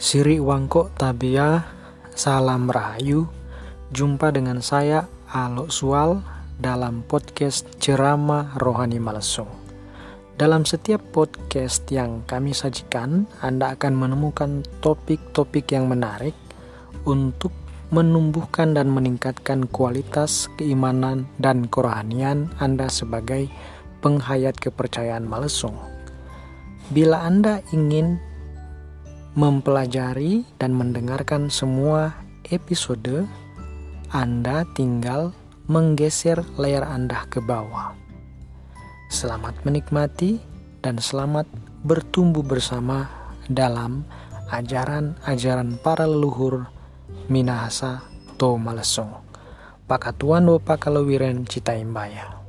Siri Wangko Tabia, salam rahayu. Jumpa dengan saya Alo Sual dalam podcast Ceramah Rohani Malesung. Dalam setiap podcast yang kami sajikan, Anda akan menemukan topik-topik yang menarik untuk menumbuhkan dan meningkatkan kualitas keimanan dan kerohanian Anda sebagai penghayat kepercayaan Malesung. Bila Anda ingin mempelajari dan mendengarkan semua episode, Anda tinggal menggeser layar Anda ke bawah. Selamat menikmati dan selamat bertumbuh bersama dalam ajaran-ajaran para leluhur Minahasa To Malesung. Pakatuan wo pakalawiren cita imbaya.